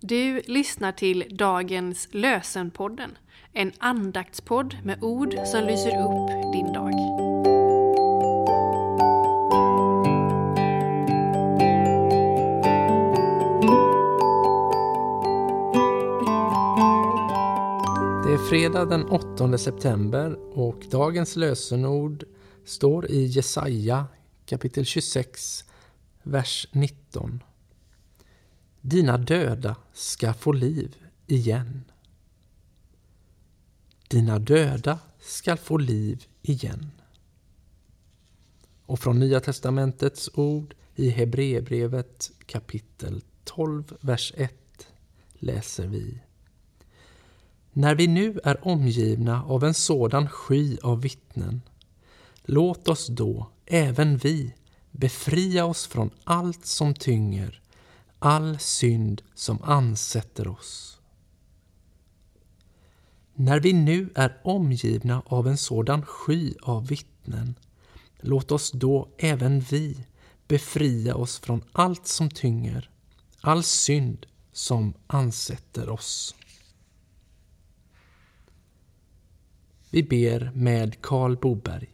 Du lyssnar till dagens Lösenpodden. En andaktspodd med ord som lyser upp din dag. Det är fredag den 8 september och dagens lösenord står i Jesaja kapitel 26, vers 19. Dina döda ska få liv igen. Dina döda ska få liv igen. Och från Nya testamentets ord i Hebreerbrevet kapitel 12, vers 1 läser vi När vi nu är omgivna av en sådan sky av vittnen, låt oss då, även vi, befria oss från allt som tynger all synd som ansätter oss. När vi nu är omgivna av en sådan sky av vittnen, låt oss då även vi befria oss från allt som tynger, all synd som ansätter oss. Vi ber med Karl Boberg.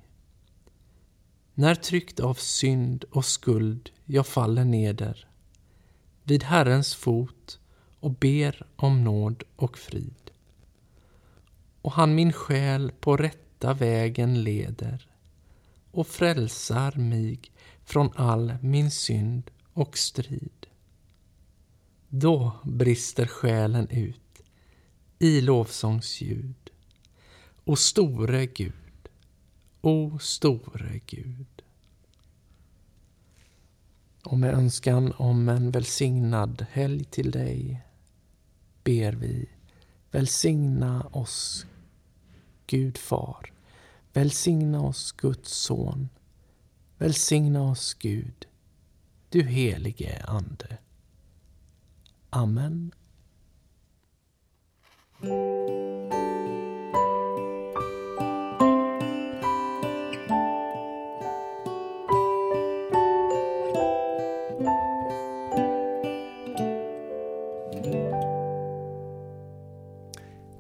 När tryckt av synd och skuld jag faller neder vid Herrens fot och ber om nåd och frid. Och han min själ på rätta vägen leder och frälsar mig från all min synd och strid. Då brister själen ut i lovsångsljud. O store Gud, o store Gud. Och med önskan om en välsignad helg till dig ber vi Välsigna oss, Gud far. Välsigna oss, Guds son. Välsigna oss, Gud, du helige Ande. Amen.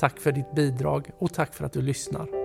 Tack för ditt bidrag och tack för att du lyssnar.